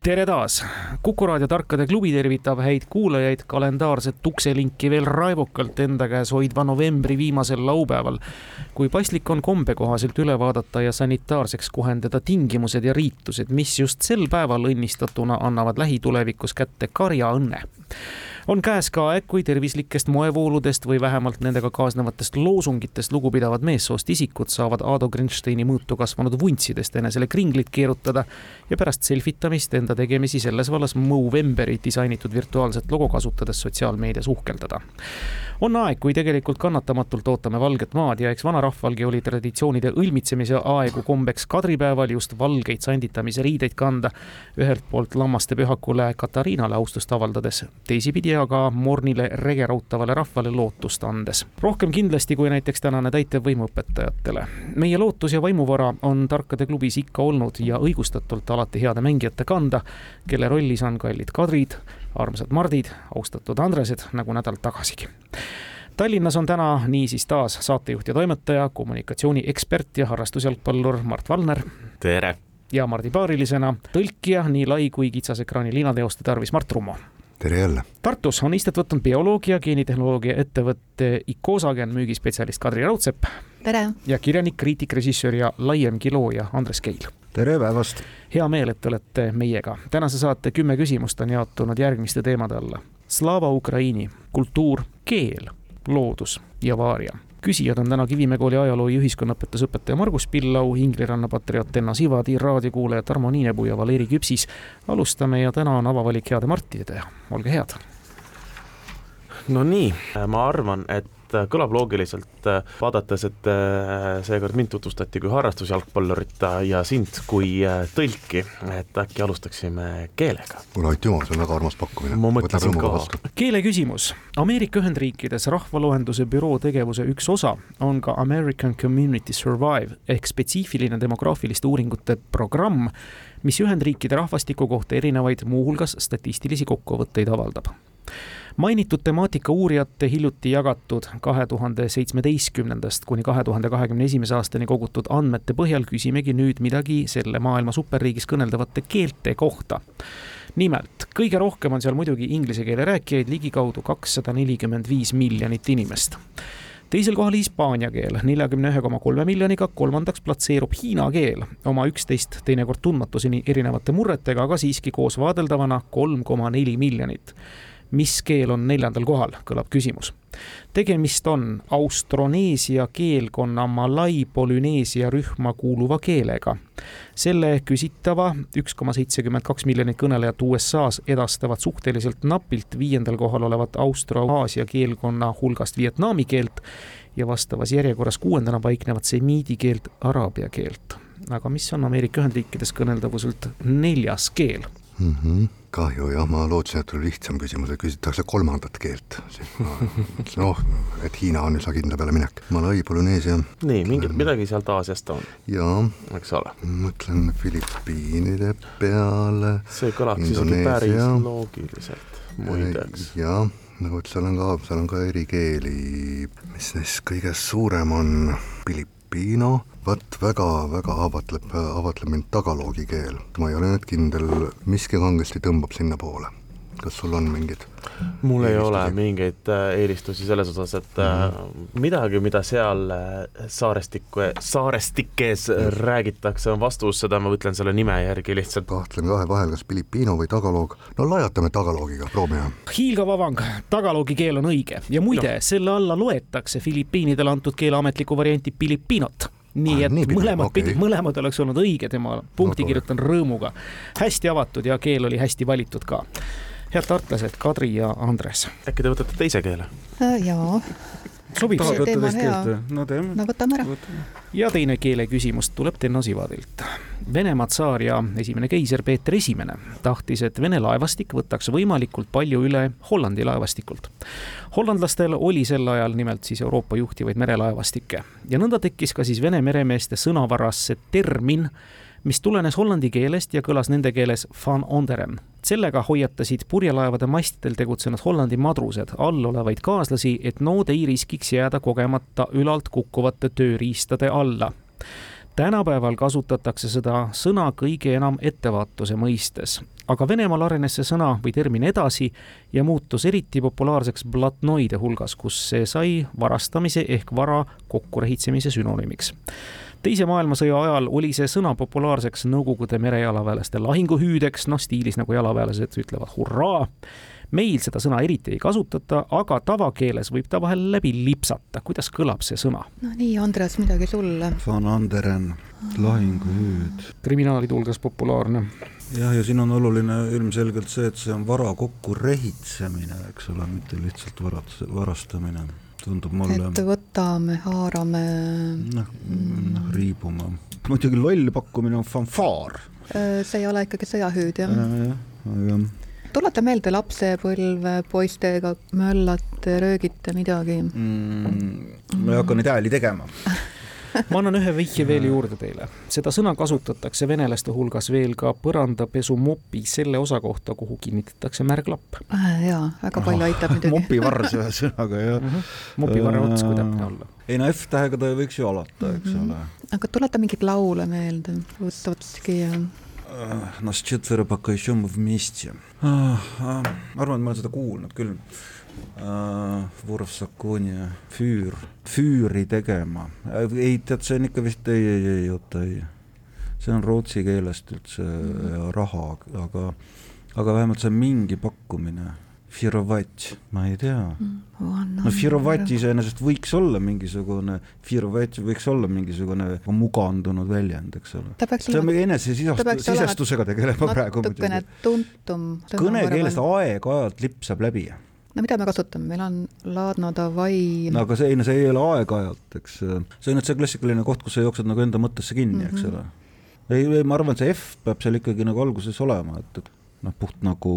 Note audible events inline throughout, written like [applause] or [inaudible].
tere taas, Kuku raadio Tarkade klubi tervitab häid kuulajaid kalendaarset ukselinki veel raevukalt enda käes hoidva novembri viimasel laupäeval. kui paslik on kombe kohaselt üle vaadata ja sanitaarseks kohendada tingimused ja riitused, mis just sel päeval õnnistatuna annavad lähitulevikus kätte karjaõnne on käes ka aeg, kui tervislikest moevooludest või vähemalt nendega kaasnevatest loosungitest lugupidavad meessoost isikud saavad Ado Grinsteini mõõtu kasvanud vuntsidest enesele kringlit keerutada ja pärast selfitamist enda tegemisi selles vallas Movemberi disainitud virtuaalset logo kasutades sotsiaalmeedias uhkeldada on aeg, kui tegelikult kannatamatult ootame valget maad ja eks vanarahvalgi oli traditsioonide õlmitsemise aegu kombeks kadripäeval just valgeid sanditamise riideid kanda. ühelt poolt lammaste pühakule Katariinale austust avaldades, teisipidi aga mornile rege rautavale rahvale lootust andes. rohkem kindlasti kui näiteks tänane täitevvõimu õpetajatele. meie lootus ja vaimuvara on tarkade klubis ikka olnud ja õigustatult alati heade mängijate kanda, kelle rollis on kallid Kadrid armsad Mardid, austatud Andresed, nagu nädal tagasigi. Tallinnas on täna niisiis taas saatejuht ja toimetaja, kommunikatsiooniekspert ja harrastusjalgpallur Mart Valner. tere! ja Mardi paarilisena tõlkija nii lai kui kitsas ekraani linateoste tarvis Mart Rummo tere jälle! Tartus on istet võtnud bioloogia, geenitehnoloogia ettevõtte Icosagen müügispetsialist Kadri Raudsepp. tere! ja kirjanik, kriitik, režissöör ja laiemgi looja Andres Keil. tere päevast! hea meel, et te olete meiega. tänase saate kümme küsimust on jaotunud järgmiste teemade alla. Slava Ukraini, kultuur, keel, loodus ja vaaria küsijad on täna Kivimäe kooli ajaloo ja ühiskonnaõpetusõpetaja Margus Pillau, Ingliranna patrioot Enna Sivadi, raadiokuulaja Tarmo Niinepuu ja Valeri Küpsis. alustame ja täna on avavalik heade Martide teha, olge head. no nii, ma arvan, et et äh, kõlab loogiliselt, äh, vaadates, et äh, seekord mind tutvustati kui harrastusjalgpallurit ja sind kui tõlki, et äkki alustaksime keelega. kuule, aitüma, see on väga armas pakkumine. ma mõtlesin ka. keele küsimus. Ameerika Ühendriikides rahvaloenduse büroo tegevuse üks osa on ka American Community Survive ehk spetsiifiline demograafiliste uuringute programm, mis Ühendriikide rahvastiku kohta erinevaid, muuhulgas statistilisi kokkuvõtteid avaldab mainitud temaatika uurijate hiljuti jagatud kahe tuhande seitsmeteistkümnendast kuni kahe tuhande kahekümne esimese aastani kogutud andmete põhjal küsimegi nüüd midagi selle maailma superriigis kõneldavate keelte kohta. Nimelt, kõige rohkem on seal muidugi inglise keele rääkijaid, ligikaudu kakssada nelikümmend viis miljonit inimest. Teisel kohal hispaania keel neljakümne ühe koma kolme miljoniga, kolmandaks platseerub hiina keel oma üksteist teinekord tundmatuseni erinevate murretega, aga siiski koos vaadeldavana kolm koma neli miljonit mis keel on neljandal kohal, kõlab küsimus. tegemist on austroneesia keelkonna Malai-Polüneesia rühma kuuluva keelega. selle küsitava üks koma seitsekümmend kaks miljonit kõnelejat USA-s edastavad suhteliselt napilt viiendal kohal olevat Austro-Aasia keelkonna hulgast vietnami keelt ja vastavas järjekorras kuuendana paiknevat semiidi keelt, araabia keelt. aga mis on Ameerika Ühendriikides kõneldavuselt neljas keel mm? -hmm kahju jah, ma lootsin, et oli lihtsam küsimus, et küsitakse kolmandat keelt. noh, et Hiina on üsna kindla peale minek. Malai, Polüneesia. nii, mingi, midagi sealt Aasiast on. jaa. eks ole. mõtlen Filipiinide peale. see kõlaks isegi päris loogiliselt, muideks. jah, no vot, seal on ka, seal on ka eri keeli, mis neist kõige suurem on Filipiino vot väga-väga avatleb, avatleb mind tagaloogi keel. ma ei ole nüüd kindel, miski kangesti tõmbab sinnapoole. kas sul on mingid? mul ei ole mingeid äh, eelistusi selles osas, et mm -hmm. midagi, mida seal äh, saarestiku, saarestikes mm räägitakse, on vastus, seda ma ütlen selle nime järgi lihtsalt. kahtlen kahe vahel, kas Filipiino või tagaloog. no laiatame tagaloogiga, proovime. hiilgav avang, tagaloogi keel on õige ja muide no., selle alla loetakse Filipiinidele antud keele ametlikku varianti Filipinot nii et nii mõlemad okay. pidid, mõlemad oleks olnud õige, tema punkti no, kirjutan rõõmuga. hästi avatud ja keel oli hästi valitud ka. head tartlased Kadri ja Andres. äkki te võtate teise keele? Äh, jaa, sobib tahad võtta teist keelt no teeme. no võtame ära. ja teine keeleküsimus tuleb Tenno Sivadilt. Venemaa tsaar ja esimene keiser Peeter Esimene tahtis, et Vene laevastik võtaks võimalikult palju üle Hollandi laevastikult. hollandlastel oli sel ajal nimelt siis Euroopa juhtivaid merelaevastikke ja nõnda tekkis ka siis Vene meremeeste sõnavarasse termin, mis tulenes hollandi keelest ja kõlas nende keeles van onderen. sellega hoiatasid purjelaevade mastidel tegutsenud Hollandi madrused all olevaid kaaslasi, et nood ei riskiks jääda kogemata ülalt kukkuvate tööriistade alla tänapäeval kasutatakse seda sõna kõige enam ettevaatuse mõistes, aga Venemaal arenes see sõna või termin edasi ja muutus eriti populaarseks blatnoide hulgas, kus see sai varastamise ehk vara kokkurehitsemise sünonüümiks. Teise maailmasõja ajal oli see sõna populaarseks Nõukogude merejalaväelaste lahinguhüüdeks, noh stiilis nagu jalaväelased ütlevad hurraa meil seda sõna eriti ei kasutata, aga tavakeeles võib ta vahel läbi lipsata. kuidas kõlab see sõna? no nii, Andres, midagi sulle. Van Anderen, lahinguhüüd. kriminaalide hulgas populaarne. jah, ja siin on oluline ilmselgelt see, et see on vara kokkurehitsemine, eks ole, mitte lihtsalt varat-, varastamine. Tundub mulle et võtame, haarame. noh, noh riibuma. muidugi loll pakkumine on fanfaar. see ei ole ikkagi sõjahüüd, jah? jah, aga tuleta meelde lapsepõlve, poistega möllate, röögite midagi. mm, ma ei hakka neid hääli tegema. [laughs] [laughs] ma annan ühe vihje veel juurde teile. seda sõna kasutatakse venelaste hulgas veel ka põrandapesumopi selle osa kohta, kuhu kinnitatakse märglapp. jaa , väga palju aitab muidugi . [laughs] mopivarrs ühesõnaga jah . mopivarre ots , kui täpne olla . ei no F-tähega ta võiks ju alata , eks Mhm. ole . aga tuleta mingeid laule meelde , Vutotski ja Нас четверо пока еще мы вместе . ma arvan , et ma olen seda kuulnud küll . Vorov Sakonia, Füür, Füüri tegema. ei, tead, see on ikka vist, ei, ei, ei, oota, ei. see on rootsi keelest üldse ja raha, aga, aga vähemalt see on mingi pakkumine. Firovat, ma ei tea no Firovat iseenesest võiks olla mingisugune, Firovat võiks olla mingisugune mugandunud väljend, eks ole. ta peaks see on olema Ta peaks, olema praegu natukene muidugi. tuntum. kõnekeelest aeg-ajalt lipsab läbi. No mida me kasutame, meil on Ladno Davai no aga see, ei no see ei ole aeg-ajalt, eks. see on nüüd see klassikaline koht, kus sa jooksed nagu enda mõttesse kinni, eks Mhm. ole. ei, ei ma arvan, see F peab seal ikkagi nagu alguses olema, et, et noh, puht nagu,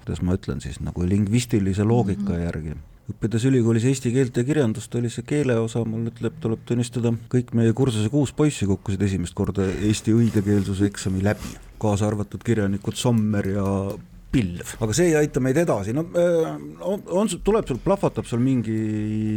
kuidas ma ütlen siis, nagu lingvistilise loogika mm -hmm. järgi õppides ülikoolis eesti keelt ja kirjandust oli see keeleosa, mul ütleb, tuleb tunnistada, kõik meie kursuse kuus poissi kukkusid esimest korda Eesti õigekeelsuse eksami läbi, kaasa arvatud kirjanikud Sommer ja pilv, aga see ei aita meid edasi, no on, on, tuleb sul, plahvatab sul mingi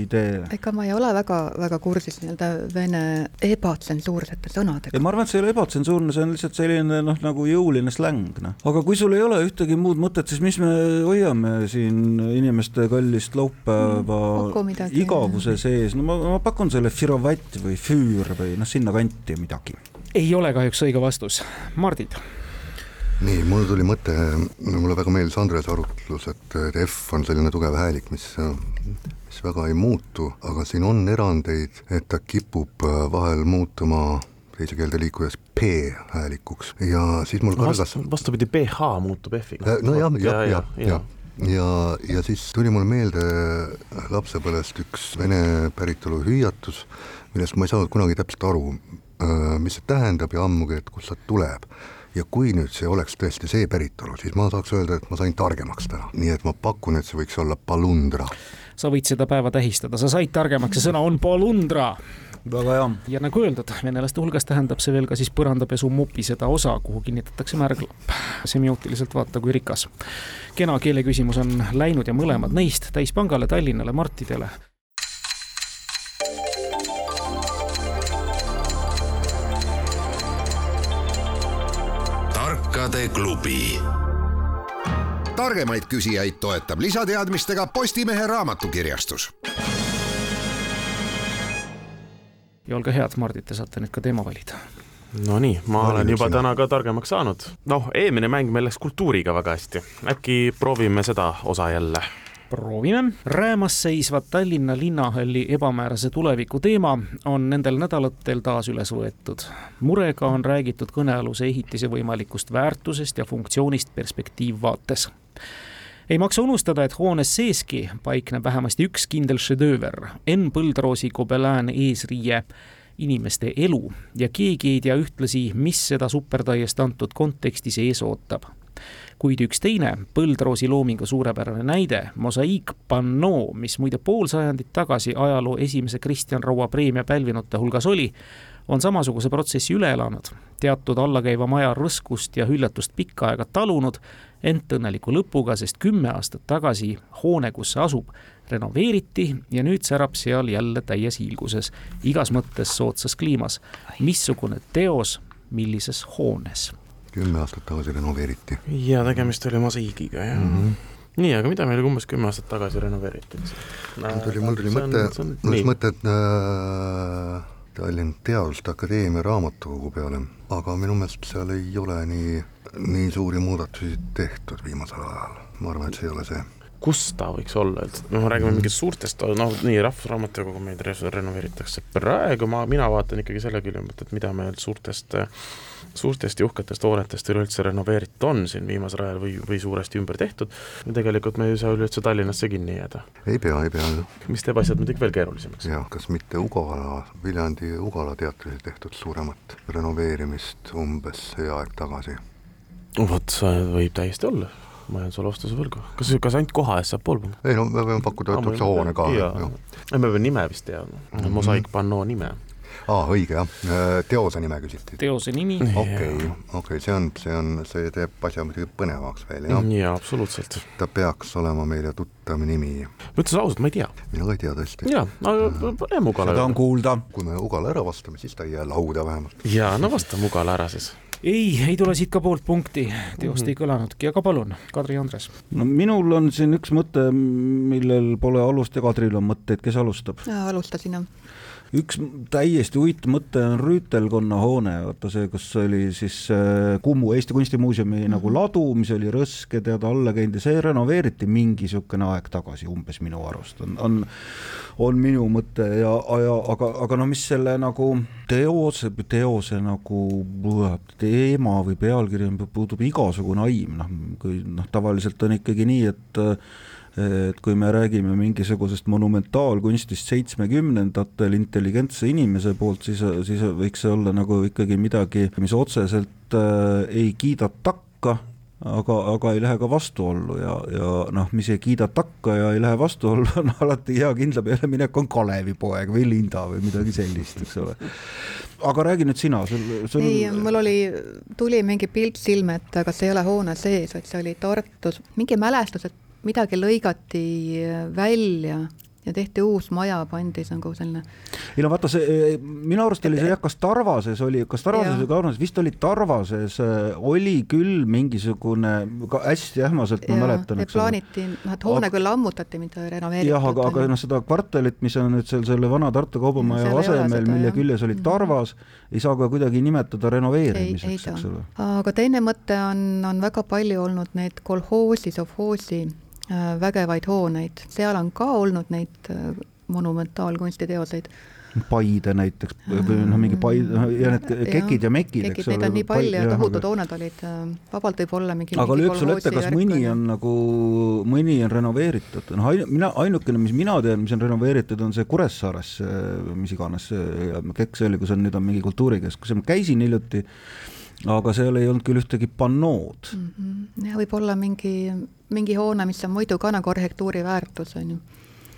idee? ega ma ei ole väga, väga kursis nii-öelda vene ebatsensuursete sõnadega. ei, ma arvan, et see ei ole ebatsensuurne, see on lihtsalt selline noh, nagu jõuline släng, noh. aga kui sul ei ole ühtegi muud mõtet, siis mis me hoiame siin inimeste kallist laupäeva mm, igavuse sees, no ma, ma pakun selle firovatt või füür või noh, sinnakanti midagi. ei ole kahjuks õige vastus, Mardid nii, mul tuli mõte, mulle väga meeldis Andrese arutlus, et F on selline tugev häälik, mis, mis väga ei muutu, aga siin on erandeid, et ta kipub vahel muutuma teise keelde liikudes P-häälikuks ja siis mul kargas no, vastupidi, PH muutub F-iga. no jah, jah, jah, jah. Ja, ja siis tuli mul meelde lapsepõlvest üks vene päritolu hüüatus, millest ma ei saanud kunagi täpselt aru, mis see tähendab ja ammugi, et kust see tuleb ja kui nüüd see oleks tõesti see päritolu, siis ma saaks öelda, et ma sain targemaks täna, nii et ma pakun, et see võiks olla palundra. sa võid seda päeva tähistada, sa said targemaks, see sõna on palundra. väga hea. ja nagu öeldud, venelaste hulgas tähendab see veel ka siis põrandapesu mopi seda osa, kuhu kinnitatakse märglapp. semiootiliselt vaata kui rikas. kena keeleküsimus on läinud ja mõlemad neist täispangale, Tallinnale, Martidele tarkade klubi. targemaid küsijaid toetab lisateadmistega Postimehe raamatukirjastus. ja olge head, Mardid, te saate nüüd ka teema valida. Nonii, ma olen juba täna ka targemaks saanud. noh, eelmine mäng meil läks kultuuriga väga hästi, äkki proovime seda osa jälle proovime. räämas seisva Tallinna linnahalli ebamäärase tuleviku teema on nendel nädalatel taas üles võetud. murega on räägitud kõnealuse ehitise võimalikust väärtusest ja funktsioonist perspektiivvaates. ei maksa unustada, et hoones seeski paikneb vähemasti üks kindel šedööver, Enn Põldroosi Gobelin eesriie inimeste elu ja keegi ei tea ühtlasi, mis seda superdaiest antud kontekstis ees ootab. Kuid üks teine Põldroosi loomingu suurepärane näide, mosaiik Pannoo, mis muide pool sajandit tagasi ajaloo esimese Kristjan Raua preemia pälvinute hulgas oli, on samasuguse protsessi üle elanud, teatud allakäiva maja rõskust ja hüljatust pikka aega talunud, ent õnneliku lõpuga, sest kümme aastat tagasi hoone, kus see asub, renoveeriti ja nüüd särab seal jälle täies hiilguses, igas mõttes soodsas kliimas. missugune teos, millises hoones? Kümme aastat tagasi renoveeriti. ja tegemist oli mosaiigiga, jah mm. -hmm nii, aga mida meil umbes kümme aastat tagasi renoveeriti? mul tuli, mul tuli mõte, mul tuli mõte, et äh, Tallinna Teaduste Akadeemia raamatukogu peale, aga minu meelest seal ei ole nii, nii suuri muudatusi tehtud viimasel ajal. ma arvan, et see ei ole see kus ta võiks olla üldse, noh, räägime mingist suurtest, noh, nii Rahvusraamatukogu meid renoveeritakse, praegu ma, mina vaatan ikkagi selle külje pealt, et mida meil suurtest, suurtest ja uhketest hoonetest üleüldse renoveeritud on siin viimasel ajal või, või suuresti ümber tehtud, ja tegelikult me ei saa üleüldse Tallinnasse kinni jääda. ei pea, ei pea. mis teeb asjad muidugi veel keerulisemaks. jah, kas mitte Ugala, Viljandi Ugala teatris tehtud suuremat renoveerimist umbes see aeg tagasi? vot, võib täiesti olla ma jään sulle vastuse võlgu. kas, kas ainult koha eest saab pool punkti? ei no me võime pakkuda ütlekse hoone ka. me peame nime vist teadma mm -hmm., Mosaic Pannoo nime. Aa, õige jah, teose nime küsiti. teose nimi. okei, okei, see on, see on, see teeb asja muidugi põnevaks veel, jah. jaa, absoluutselt. ta peaks olema meile tuttav nimi. ma ütlen ausalt, ma ei tea. mina ka ei tea tõesti. jaa, aga paneme Ugala. seda on kuulda. kui me Ugala ära vastame, siis ta ei jää lauda vähemalt. jaa, no vastame Ugala ära siis ei, ei tule siit ka poolt punkti, teost mm -hmm. ei kõlanudki, aga palun, Kadri Andres. no minul on siin üks mõte, millel pole alust ja Kadril on mõtteid, kes alustab? alustasin jah üks täiesti huvitav mõte on rüütelkonna hoone, vaata see, kus oli siis äh, Kumu Eesti Kunstimuuseumi -hmm. nagu ladu, mis oli rõske teada alla käinud ja see renoveeriti mingi niisugune aeg tagasi, umbes minu arust on, on, on minu mõte ja, ja aga, aga no mis selle nagu teose, teose nagu teema või pealkiri puudub igasugune aim, noh, kui noh, tavaliselt on ikkagi nii, et et kui me räägime mingisugusest monumentaalkunstist seitsmekümnendatel intelligentse inimese poolt, siis, siis võiks see olla nagu ikkagi midagi, mis otseselt äh, ei kiida takka, aga, aga ei lähe ka vastuollu ja, ja noh, mis ei kiida takka ja ei lähe vastuollu, on alati hea kindla peale minek on Kalevipoeg või Linda või midagi sellist, eks ole. aga räägi nüüd sina, sul, sul ei, mul oli, tuli mingi pilt silme ette, aga see ei ole hoone sees, vaid see oli Tartus, mingi mälestus, et midagi lõigati välja ja tehti uus maja, pandi nagu selline. ei no vaata see, minu arust oli see jah, kas Tarvases oli, kas Tarvases või Kaunases, vist oli Tarvases, äh, oli küll mingisugune, hästi ähmaselt ma mäletan. plaaniti, noh et hoone aga, küll lammutati, mitte renoveeriti. jah, aga, aga noh, seda kvartalit, mis on nüüd seal selle vana Tartu Kaubamaja asemel, mille küljes oli Tarvas, ei saa ka kuidagi nimetada renoveerimiseks, eks ole. aga teine mõte on, on väga palju olnud need kolhoosi, sovhoosi vägevaid hooneid, seal on ka olnud neid äh, monumentaalkunstiteoseid. Paide näiteks või noh, mingi Paide noh, ja need kekid ja mekid, eks ole. Neid on nii palju ja tohutud hooned olid, äh, vabalt võib olla mingi aga lööb sulle ette, kas mõni on nagu, mõni on renoveeritud, noh ainu-, mina, ainukene, mis mina tean, mis on renoveeritud, on see Kuressaares, mis iganes see oli, kus on, nüüd on mingi kultuurikeskus, ma käisin hiljuti aga seal ei olnud küll ühtegi pannood mm. -hmm. ja võib-olla mingi, mingi hoone, mis on muidu ka nagu arhitektuuri väärtus, on ju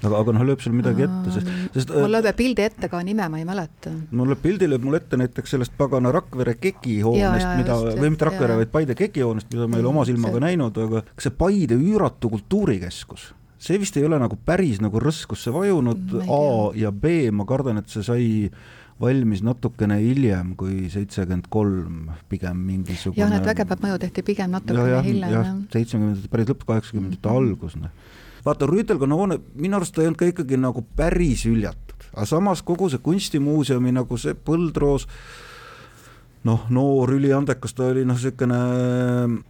aga, aga noh, lööb sul midagi ette, sest, sest mul lööb pildi ette ka nime, ma ei mäleta. mul lööb pildi lööb mul ette näiteks sellest pagana Rakvere keki hoonest, mida, või mitte Rakvere, vaid Paide keki hoonest, mida ma ei ole oma silmaga see... näinud, aga kas see Paide üüratu kultuurikeskus, see vist ei ole nagu päris nagu rõskusse vajunud, A ja B, ma kardan, et see sai valmis natukene hiljem kui seitsekümmend kolm, pigem mingisugune jah, need vägevad mõju tehti pigem natukene ja, ja, hiljem, jah. seitsmekümnendate päris lõpp, kaheksakümnendate mm -hmm. algus, noh. vaata, Rüütelkonna hoone, minu arust ta ei olnud ka ikkagi nagu päris hüljatud, aga samas kogu see kunstimuuseumi nagu see põldroos, noh, noor, üliandekas ta oli, noh, niisugune,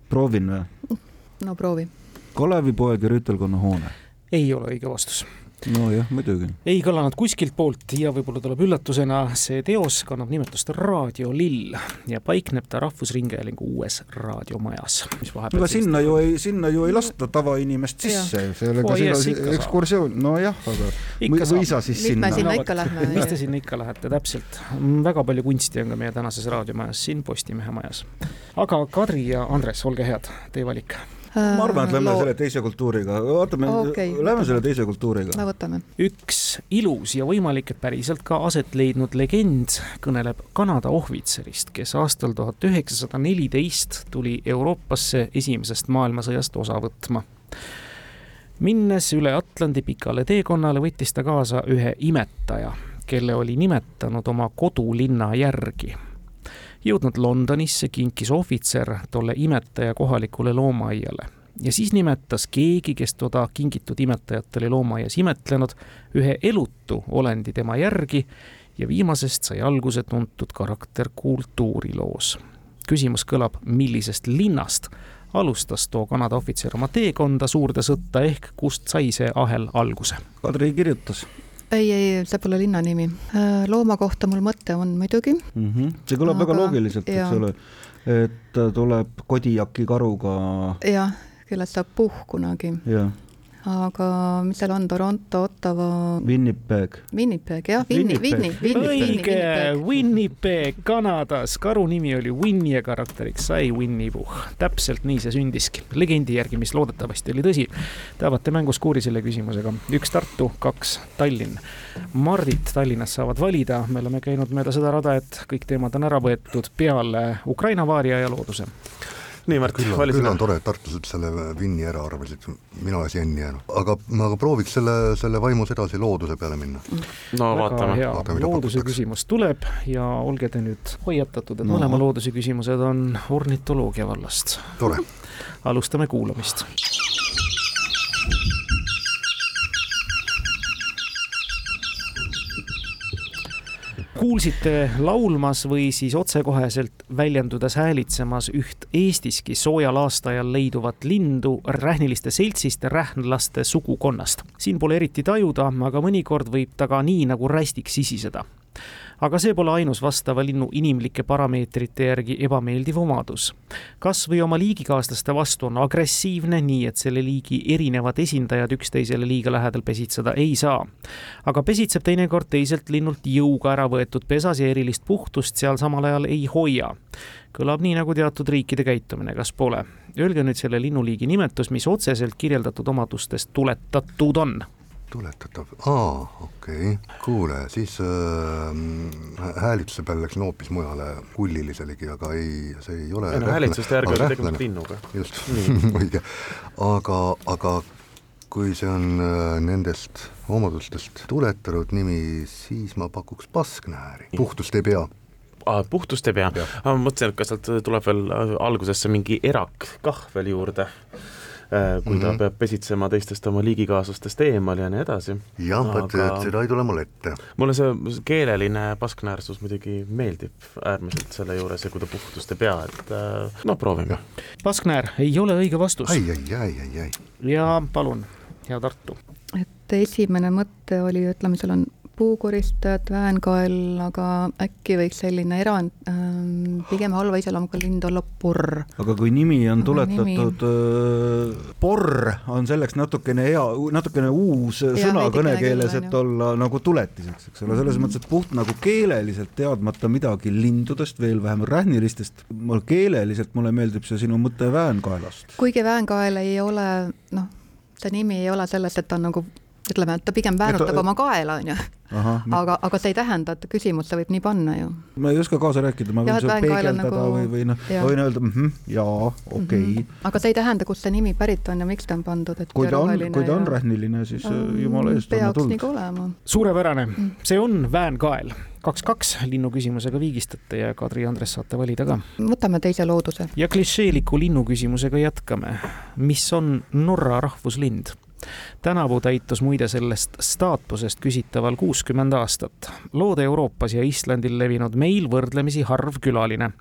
proovin või? no proovi. Kalevipoeg ja Rüütelkonna hoone. ei ole õige vastus nojah, muidugi. ei kõlanud kuskilt poolt ja võib-olla tuleb üllatusena, see teos kannab nimetust Raadio Lill ja paikneb ta Rahvusringhäälingu uues raadiomajas, mis vahepeal aga sinna ju ei, sinna ju ei lasta tavainimest sisse, sellega selle ekskursioon, nojah, aga ikka või sa siis mis sinna? me sinna ikka lähme? mis te sinna ikka lähete, täpselt. väga palju kunsti on ka meie tänases raadiomajas, siin Postimehe majas. aga Kadri ja Andres, olge head, teie valik ma arvan, et lähme Loo... selle teise kultuuriga, vaatame okay,, lähme selle teise kultuuriga. no võtame. üks ilus ja võimalik, et päriselt ka aset leidnud legend kõneleb Kanada ohvitserist, kes aastal tuhat üheksasada neliteist tuli Euroopasse esimesest maailmasõjast osa võtma minnes üle Atlandi pikale teekonnale, võttis ta kaasa ühe imetaja, kelle oli nimetanud oma kodulinna järgi jõudnud Londonisse, kinkis ohvitser tolle imetaja kohalikule loomaaiale ja siis nimetas keegi, kes toda kingitud imetajat oli loomaaias imetlenud, ühe elutu olendi tema järgi ja viimasest sai alguse tuntud karakter kultuuriloos. küsimus kõlab, millisest linnast alustas too Kanada ohvitser oma teekonda suurde sõtta ehk kust sai see ahel alguse? Kadri kirjutas ei, ei, see pole linna nimi. Äh, looma kohta mul mõte on muidugi mm. -hmm. see kõlab aga, väga loogiliselt, eks ole, et tuleb Kodiaki karuga. jah, kellest saab puhk kunagi. jah aga mis seal on, Toronto, Ottawa? Winnipeg. Winnipeg, jah, Winni, Winni, Winni. õige, Winnipeg, Kanadas, karu nimi oli Winni ja karakteriks sai Winnie Puh. täpselt nii see sündiski, legendi järgi, mis loodetavasti oli tõsi. Te avate mänguskuuri selle küsimusega, üks Tartu, kaks Tallinn. Mardid Tallinnas saavad valida, me oleme käinud mööda seda rada, et kõik teemad on ära võetud peale Ukraina vaaria ja looduse nii, Mart, vali sina. küll on tore, et tartlased selle vinni ära arvasid, mina olen siiani jäänud, aga ma prooviks selle, selle vaimus edasi looduse peale minna. no vaatame. looduse küsimus tuleb ja olge te nüüd hoiatatud, et no. mõlema looduse küsimused on ornitoloogia vallast. tore. alustame kuulamist kuulsite laulmas või siis otsekoheselt väljendudes häälitsemas üht Eestiski soojal aastaajal leiduvat lindu rähniliste seltsist rähnlaste sugukonnast. siin pole eriti tajuda, aga mõnikord võib ta ka nii nagu rästik sisiseda aga see pole ainus vastava linnu inimlike parameetrite järgi ebameeldiv omadus. kas või oma liigikaaslaste vastu on agressiivne, nii et selle liigi erinevad esindajad üksteisele liiga lähedal pesitseda ei saa. aga pesitseb teinekord teiselt linnult jõuga ära võetud pesas ja erilist puhtust seal samal ajal ei hoia kõlab nii nagu teatud riikide käitumine, kas pole? Öelge nüüd selle linnuliigi nimetus, mis otseselt kirjeldatud omadustest tuletatud on tuletatav, aa, okei okay., kuule, siis äh, häälituse peale läksin hoopis mujale, kulliliselegi, aga ei, see ei ole ei no häälitsuste järgi oli tegemist linnuga. [laughs] just, [laughs] õige. aga, aga kui see on äh, nendest omadustest tuletanud nimi, siis ma pakuks pasknääri, puhtust ei pea ah,. puhtust ei pea? ma mõtlesin, et kas sealt tuleb veel algusesse mingi erak kah veel juurde Äh, kui mm -hmm. ta mhm. peab pesitsema teistest oma liigikaaslastest eemal ja nii edasi. jah Aga..., et seda ei tule mul ette. mulle see keeleline pasknäärsus muidugi meeldib äärmiselt selle juures ja kui ta puhtust ei pea, et äh, noh, proovime. pasknäär ei ole õige vastus. ai, ai, ai, ai, ai. ja palun, hea Tartu. et esimene mõte oli, ütleme, seal on puukoristajad, väänkael, aga äkki võiks selline erand ähm,, pigem halva iseloomuga lind olla porr. aga kui nimi on tuletatud äh, porr, on selleks natukene hea, natukene uus ja, sõna kõnekeeles, et olla nagu tuletiseks, eks ole, selles mm -hmm. mõttes, et puht nagu keeleliselt teadmata midagi lindudest, veel vähem rähnilistest, mul keeleliselt mulle meeldib see sinu mõte väänkaelast. kuigi väänkael ei ole, noh, ta nimi ei ole sellest, et ta on nagu ütleme, et ta pigem väänutab oma kaela, onju. aga, aga see ei tähenda, et küsimust võib nii panna ju. ma ei oska kaasa rääkida, ma võin seda peegeldada nagu... või, või noh, ma võin öelda mm -hmm, jaa, okei okay. mm. -hmm. aga see ei tähenda, kust see nimi pärit on ja miks ta on pandud, et kui ta on, kui ta on ja... rähniline, siis mm, jumala eest peaks ka olema. suurepärane -hmm. see on väänkael kaks-kaks linnu küsimusega viigistate ja Kadri Andres saate valida ka. võtame teise looduse. ja klišeeliku linnu küsimusega jätkame. mis on Norra rahvuslind? Tänavu täitus muide sellest staatusest küsitaval kuuskümmend aastat. loode Euroopas ja Islandil levinud meil võrdlemisi harv külaline.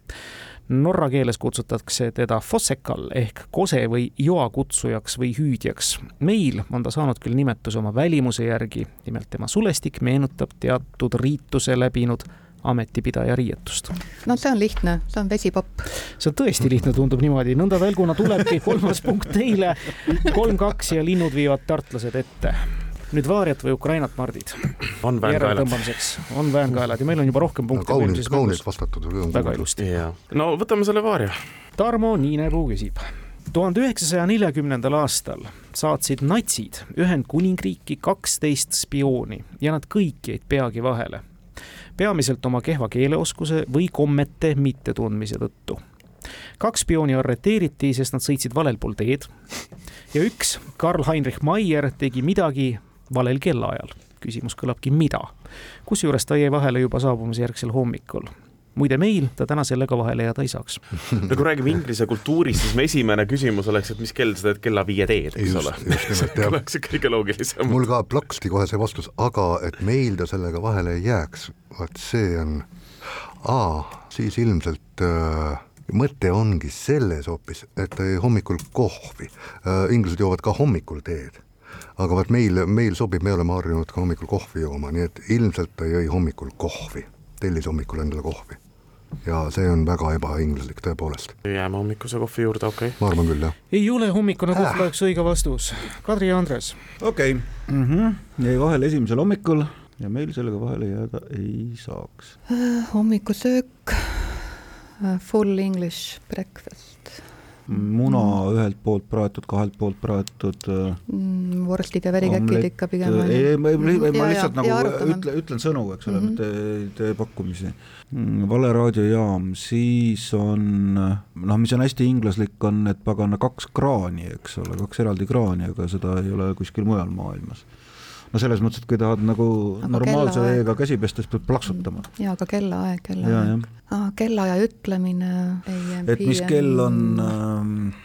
Norra keeles kutsutakse teda fossekal ehk kose või joakutsujaks või hüüdjaks. meil on ta saanud küll nimetuse oma välimuse järgi, nimelt tema sulestik meenutab teatud riituse läbinud ametipidaja riietust. no see on lihtne, see on vesipapp. see on tõesti lihtne, tundub niimoodi, nõnda välguna tulebki [laughs] kolmas punkt teile, kolm-kaks ja linnud viivad tartlased ette nüüd Vaariat või Ukrainat, Mardid? on väänkaelad. on väänkaelad ja meil on juba rohkem punkte no,. kaunilt, kaunilt vastatud. väga ilusti. no võtame selle Vaaria. Tarmo Niinepuu küsib tuhande üheksasaja neljakümnendal aastal saatsid natsid Ühendkuningriiki kaksteist spiooni ja nad kõik jäid peagi vahele. Peamiselt oma kehva keeleoskuse või kommete mittetundmise tõttu. kaks spiooni arreteeriti, sest nad sõitsid valel pool teed. ja üks, Karl Heinrich Maier, tegi midagi valel kellaajal. küsimus kõlabki, mida? kusjuures ta jäi vahele juba saabumisjärgsel hommikul muide, meil ta täna sellega vahele jääda ei saaks. no kui räägime inglise kultuurist, siis mu esimene küsimus oleks, et mis kell sa teed kella viie teed, eks ole. see oleks kõige loogilisem. mul ka plaksti kohe see vastus, aga et meil ta sellega vahele ei jääks, vot see on, aa, siis ilmselt äh, mõte ongi selles hoopis, et hommikul kohvi äh,, inglased joovad ka hommikul teed aga vot meil, meil sobib, me oleme harjunud ka hommikul kohvi jooma, nii et ilmselt ta jõi hommikul kohvi, tellis hommikul endale kohvi. ja see on väga ebainglaslik tõepoolest. jääme hommikuse kohvi juurde, okei okay.? ma arvan küll, jah. ei ole hommikune kohv äh. oleks õige vastus. Kadri ja Andres. okei okay. mm, -hmm. jäi vahele esimesel hommikul ja meil sellega vahele jääda ei saaks äh,. hommikusöök uh,, full english breakfast muna mm. ühelt poolt praetud, kahelt poolt praetud mm,. vorstid ja verikäkid ikka pigem. ei, ma, ma, ma lihtsalt ja, nagu ütlen, ütlen sõnu, eks ole mm, -hmm. mitte ei tee pakkumisi vale raadiojaam, siis on noh, mis on hästi inglaslik, on, et pagana kaks kraani, eks ole, kaks eraldi kraani, aga seda ei ole kuskil mujal maailmas no selles mõttes, et kui tahad nagu aga normaalse veega käsi pesta, siis pead plaksutama. jaa, aga kellaaeg, kellaaeg. aa, kellaaja ütlemine AM, et mis kell on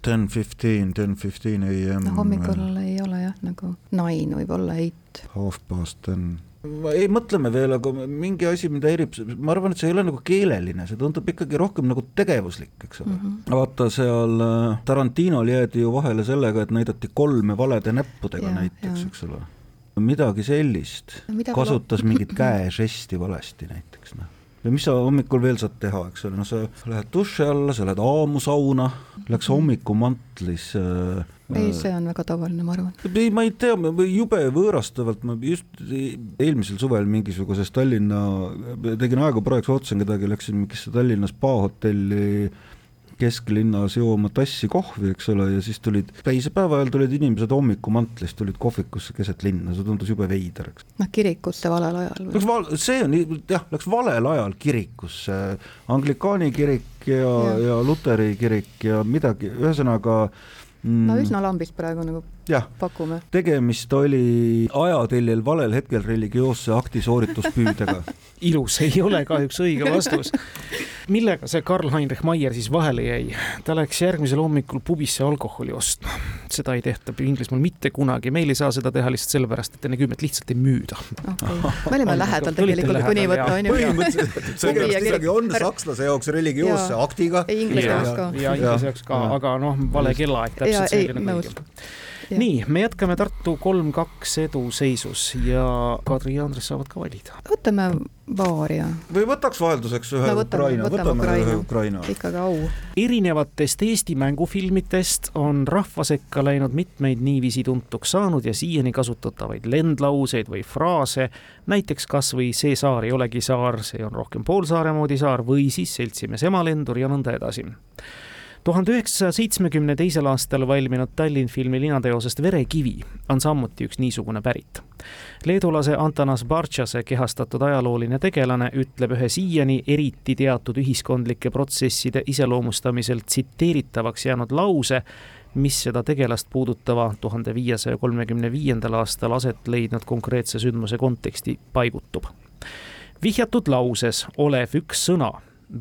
ten fifteen, ten fifteen AM. no hommikul ei ole jah, nagu nine võib olla eight. Half past ten ei, mõtleme veel, aga mingi asi, mida häirib, ma arvan, et see ei ole nagu keeleline, see tundub ikkagi rohkem nagu tegevuslik, eks ole mm. -hmm. vaata seal äh, Tarantinol jäädi ju vahele sellega, et näidati kolme valede näppudega ja, näiteks, eks ole midagi sellist, kasutas mingit [clears throat] käežesti valesti näiteks, noh. ja mis sa hommikul veel saad teha, eks ole, no sa lähed duši alla, sa lähed aamussauna, läks hommikumantlis äh, ei, see on väga tavaline, ma arvan. ei, ma ei tea, jube võõrastavalt, ma just eelmisel suvel mingisuguses Tallinna, tegin aega praegu, ootasin kedagi, läksin mingisse Tallinna spaa-hotelli kesklinnas jooma tassi kohvi, eks ole, ja siis tulid, päisepäeva ajal tulid inimesed hommikumantlis, tulid kohvikusse keset linna, see tundus jube veider, eks. noh, kirikusse valel ajal. Läks val-, see on jah, läks valel ajal kirikusse, anglikaani kirik ja, ja., ja luteri kirik ja midagi, ühesõnaga mm, no üsna lambist praegu nagu jah, tegemist oli ajateljel valel hetkel religioosse akti soorituspüüdega. [laughs] Ilus ei ole kahjuks õige vastus. millega see Karl Heinrich Maier siis vahele jäi? ta läks järgmisel hommikul pubisse alkoholi ostma. seda ei tehta Inglismaal mitte kunagi, meil ei saa seda teha lihtsalt sellepärast, et enne kümmet lihtsalt ei müüda. Okay.. me [laughs] olime lähedal tegelikult kuni võtta, on ju. põhimõtteliselt, tegemist isegi on sakslase jaoks religioosse aktiga. Inglise jaoks ka. ja Inglise jaoks ka, aga noh, vale kellaaeg täpselt selline kõigil nii, me jätkame Tartu kolm-kaks eduseisus ja Kadri ja Andres saavad ka valida. võtame Vaaria. või võtaks vahelduseks ühe no, võtame, Ukraina, võtame, võtame Ukraina. ühe Ukraina. ikkagi au. erinevatest Eesti mängufilmitest on rahva sekka läinud mitmeid niiviisi tuntuks saanud ja siiani kasutatavaid lendlauseid või fraase, näiteks kas või see saar ei olegi saar, see on rohkem poolsaare moodi saar või siis seltsimees emalendur ja nõnda edasi tuhande üheksasaja seitsmekümne teisel aastal valminud Tallinn filmi linateosest Verekivi on samuti üks niisugune pärit. leedulase Antanas Bartšase kehastatud ajalooline tegelane ütleb ühe siiani eriti teatud ühiskondlike protsesside iseloomustamisel tsiteeritavaks jäänud lause, mis seda tegelast puudutava tuhande viiesaja kolmekümne viiendal aastal aset leidnud konkreetse sündmuse konteksti paigutub. vihjatud lauses olev üks sõna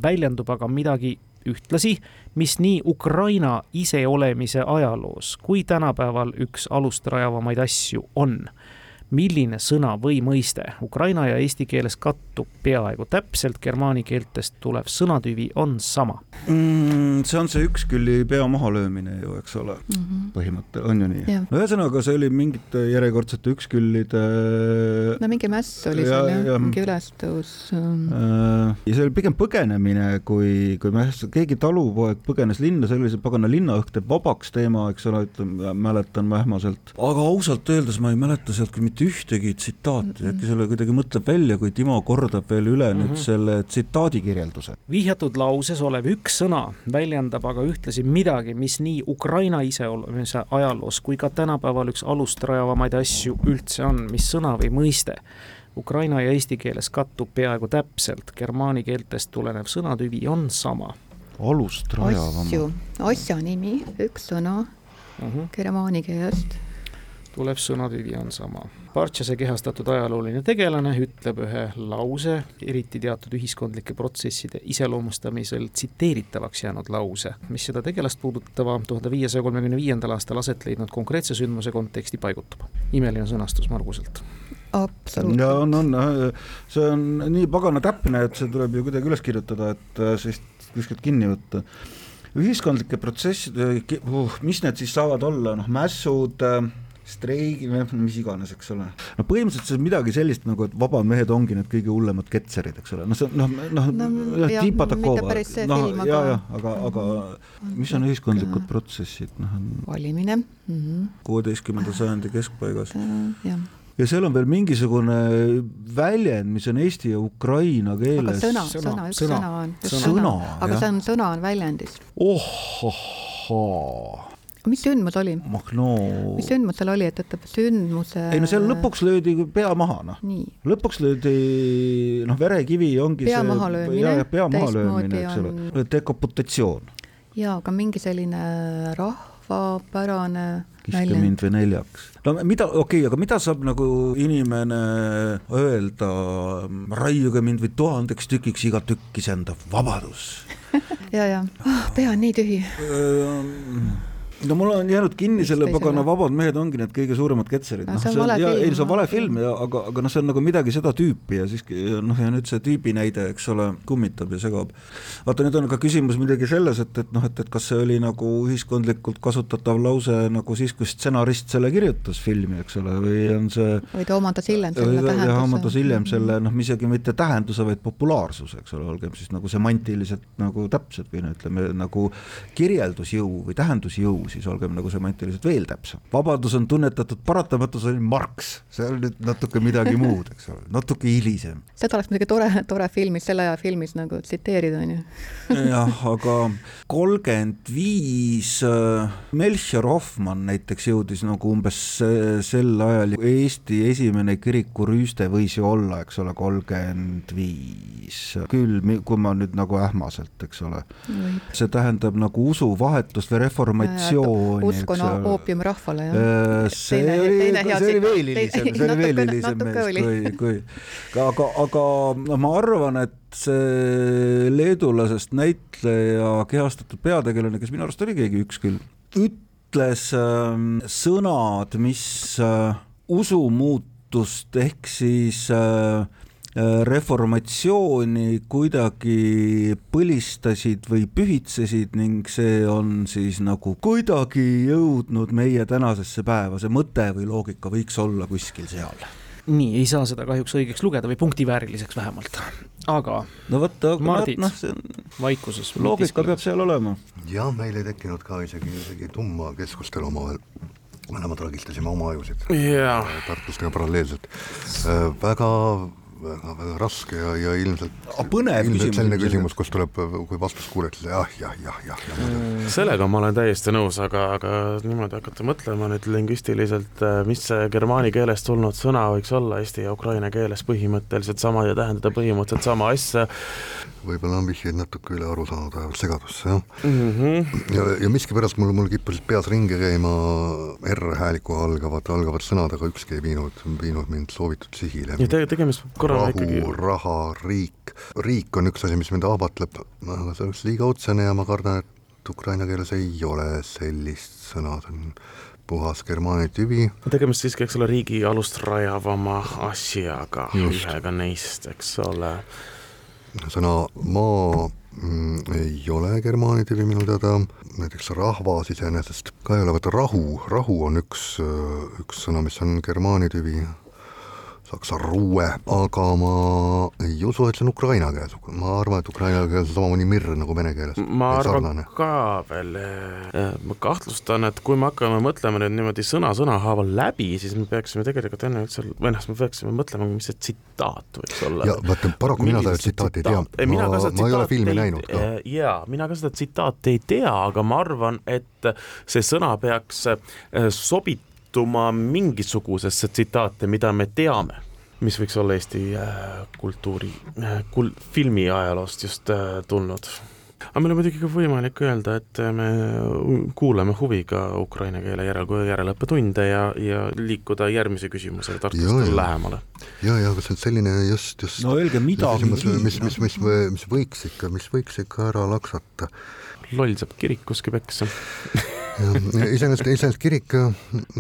väljendub aga midagi ühtlasi, mis nii Ukraina iseolemise ajaloos kui tänapäeval üks alust rajavamaid asju on. Milline sõna või mõiste ukraina ja eesti keeles kattub peaaegu täpselt, germaani keeltest tulev sõnatüvi on sama mm,? see on see ükskülli pea mahalöömine ju, eks ole mm -hmm., põhimõte, on ju nii? no ühesõnaga, see oli mingite järjekordsete üksküllide no mingi mäss oli ja, seal jah ja,, mingi ülestõus. Ähm. Äh, ja see oli pigem põgenemine, kui, kui mäss, keegi talupoeg põgenes linna, see oli see pagana linnaõhk teeb vabaks teema, eks ole, ütleme, mäletan ma ähmaselt. aga ausalt öeldes ma ei mäleta sealt küll mitte ühtegi tsitaati mm, -hmm. äkki selle kuidagi mõtleb välja, kui Timo kordab veel üle mm -hmm. nüüd mhm. selle tsitaadi kirjelduse. vihjatud lauses olev üks sõna väljendab aga ühtlasi midagi, mis nii Ukraina iseolemise ajaloos kui ka tänapäeval üks alust rajavamaid asju üldse on, mis sõna või mõiste ukraina ja eesti keeles kattub peaaegu täpselt, germaani keeltest tulenev sõnatüvi on sama. alust rajavam. asju, asja nimi, üks sõna uh mhm. -huh. germaani keelest. tuleb sõnatüvi on sama Partšase kehastatud ajalooline tegelane ütleb ühe lause, eriti teatud ühiskondlike protsesside iseloomustamisel tsiteeritavaks jäänud lause, mis seda tegelast puudutava tuhande viiesaja kolmekümne viiendal aastal aset leidnud konkreetse sündmuse konteksti paigutab. imeline sõnastus Marguselt absoluutselt. ja on, on, see on nii pagana täpne, et see tuleb ju kuidagi üles kirjutada, et äh, siis kuskilt kinni võtta. ühiskondlike protsesside, uh, mis need siis saavad olla, noh, mässud äh,, streigi või mis iganes, eks ole. no põhimõtteliselt see on midagi sellist nagu, et vabad mehed ongi need kõige hullemad ketserid, eks ole, noh, see noh, noh no, no, Tipatakova, noh, ja, ja aga, aga mis on ühiskondlikud protsessid, noh. valimine. Mhm. kuueteistkümnenda sajandi keskpaigas. jah ja seal on veel mingisugune väljend, mis on eesti ja ukraina keeles. sõna, sõna, üks sõna, on. sõna, aga see on, sõna on väljendis. oh, ohhaa mis sündmus oli? noh, no mis sündmus seal oli, et ütleb sündmuse ei no seal lõpuks löödi pea maha, noh. lõpuks löödi, noh, verekivi ongi pea mahalöömine, pea mahalöömine, eks ole on..., dekoputatsioon. jaa, aga mingi selline rahvapärane kiske mind või neljaks. no mida, okei okay,, aga mida saab nagu inimene öelda, raiuge mind või tuhandeks tükiks iga tükk isendav vabadus ja, ja oh, pea on nii tühi no mul on jäänud kinni selle pagana Vabad mehed ongi need kõige suuremad ketserid. no, see on film. ei, see on vale film ja aga, aga noh, see on nagu midagi seda tüüpi ja siis noh, ja nüüd see tüübi näide, eks ole, kummitab ja segab. vaata, nüüd on ka küsimus midagi selles, et, et noh, et, et kas see oli nagu ühiskondlikult kasutatav lause nagu siis, kui stsenarist selle kirjutas filmi, eks ole, või on see või ta omandas hiljem selle tähenduse. jah, omandas hiljem selle noh, isegi mitte tähenduse, vaid populaarsuse, eks ole, olgem siis nagu semantiliselt nagu täpsed või no ütleme nagu kirjeldusjõu või tähendusjõu siis olgem nagu semantiliselt veel täpsem. vabadus on tunnetatud paratamatus, oli Marx, see on nüüd natuke midagi muud, eks ole, natuke hilisem. seda oleks muidugi tore, tore filmis, selle aja filmis nagu tsiteerida, on ju. jah, aga kolmkümmend viis äh, Melchior Hoffmann näiteks jõudis nagu umbes sel ajal, Eesti esimene kirikurüüste võis ju olla, eks ole, kolmkümmend viis, küll, kui ma nüüd nagu ähmaselt, eks ole. see tähendab nagu usuvahetust või reformatsiooni traditsiooni. uskonna oopium rahvale, jah. Äh, see oli, see oli veel hilisem, see oli [laughs] veel hilisem mees, kui, kui, aga, aga no ma arvan, et see leedulasest näitleja kehastatud peategelane, kes minu arust oli keegi üks küll, ütles äh, sõnad, mis äh, usumuutust ehk siis Äh, reformatsiooni kuidagi põlistasid või pühitsesid ning see on siis nagu kuidagi jõudnud meie tänasesse päeva, see mõte või loogika võiks olla kuskil seal nii, ei saa seda kahjuks õigeks lugeda või punktivääriliseks vähemalt, aga no vot, aga Mardid, noh, see on vaikuses. loogika peab seal olema. jah, meil ei tekkinud ka isegi, isegi tumma keskustelu omavahel mõlemad ragistasime oma ajusid yeah. tartlastega paralleelselt äh,. väga väga-väga raske ja, ja ilmselt põnev ilmselt selline küsimus, kus tuleb, kui vastust kuuled, siis jah, jah, jah, jah, jah. Mm, sellega ma olen täiesti nõus, aga, aga niimoodi hakata mõtlema nüüd lingvistiliselt, mis see germaani keelest tulnud sõna võiks olla eesti ja ukraina keeles põhimõtteliselt sama ja tähendada põhimõtteliselt sama asja, võib-olla on vihjeid natuke üle aru saanud, vähemalt segadusse, jah mm. -hmm. ja, ja miskipärast mul, mul kippusid peas ringi käima R-häälikuga algavad, algavad sõnad, aga ükski ei viinud, viinud mind soovitud sihile. ja te, tegemist korra ikkagi. raha, riik, riik on üks asi, mis mind ahvatleb, aga see oleks liiga otsene ja ma kardan, et ukraina keeles ei ole sellist sõna, see on puhas germaani tüvi. tegemist siiski, eks ole, riigi alust rajavama asjaga, ühega neist, eks ole. sõna maa mm, ei ole germaani tüvi minu teada, näiteks rahvas iseenesest ka ei ole, vaata rahu, rahu on üks, üks sõna, mis on germaani tüvi saksa ruue, aga ma ei usu, et see on ukraina keeles, ma arvan, et ukraina keeles on samamoodi mirr nagu vene keeles. ma arvan sarnane. ka veel, ma kahtlustan, et kui me hakkame mõtlema nüüd niimoodi sõna-sõna haaval läbi, siis me peaksime tegelikult enne üldse, või noh, me peaksime mõtlema, mis see tsitaat võiks olla. ja vaata, paraku mina seda tsitaati ei tea, ma, ma ei ole filmi näinud ka. Jaa, mina ka seda tsitaati ei tea, aga ma arvan, et see sõna peaks eh, sobitama pettuma mingisugusesse tsitaate, mida me teame, mis võiks olla Eesti äh, kultuuri, äh, kul-, filmi ajaloost just äh, tulnud aga meil on muidugi ka võimalik öelda, et me kuulame huviga ukraina keele järel, järeleõppetunde ja, ja liikuda järgmise küsimuse tarkustele lähemale. ja, ja aga see on selline just, just no öelge midagi. mis, mis, mis, mis, mis võiks ikka, mis võiks ikka ära laksata. loll saab kirikuski peksa [laughs] iseenesest, iseenesest kirik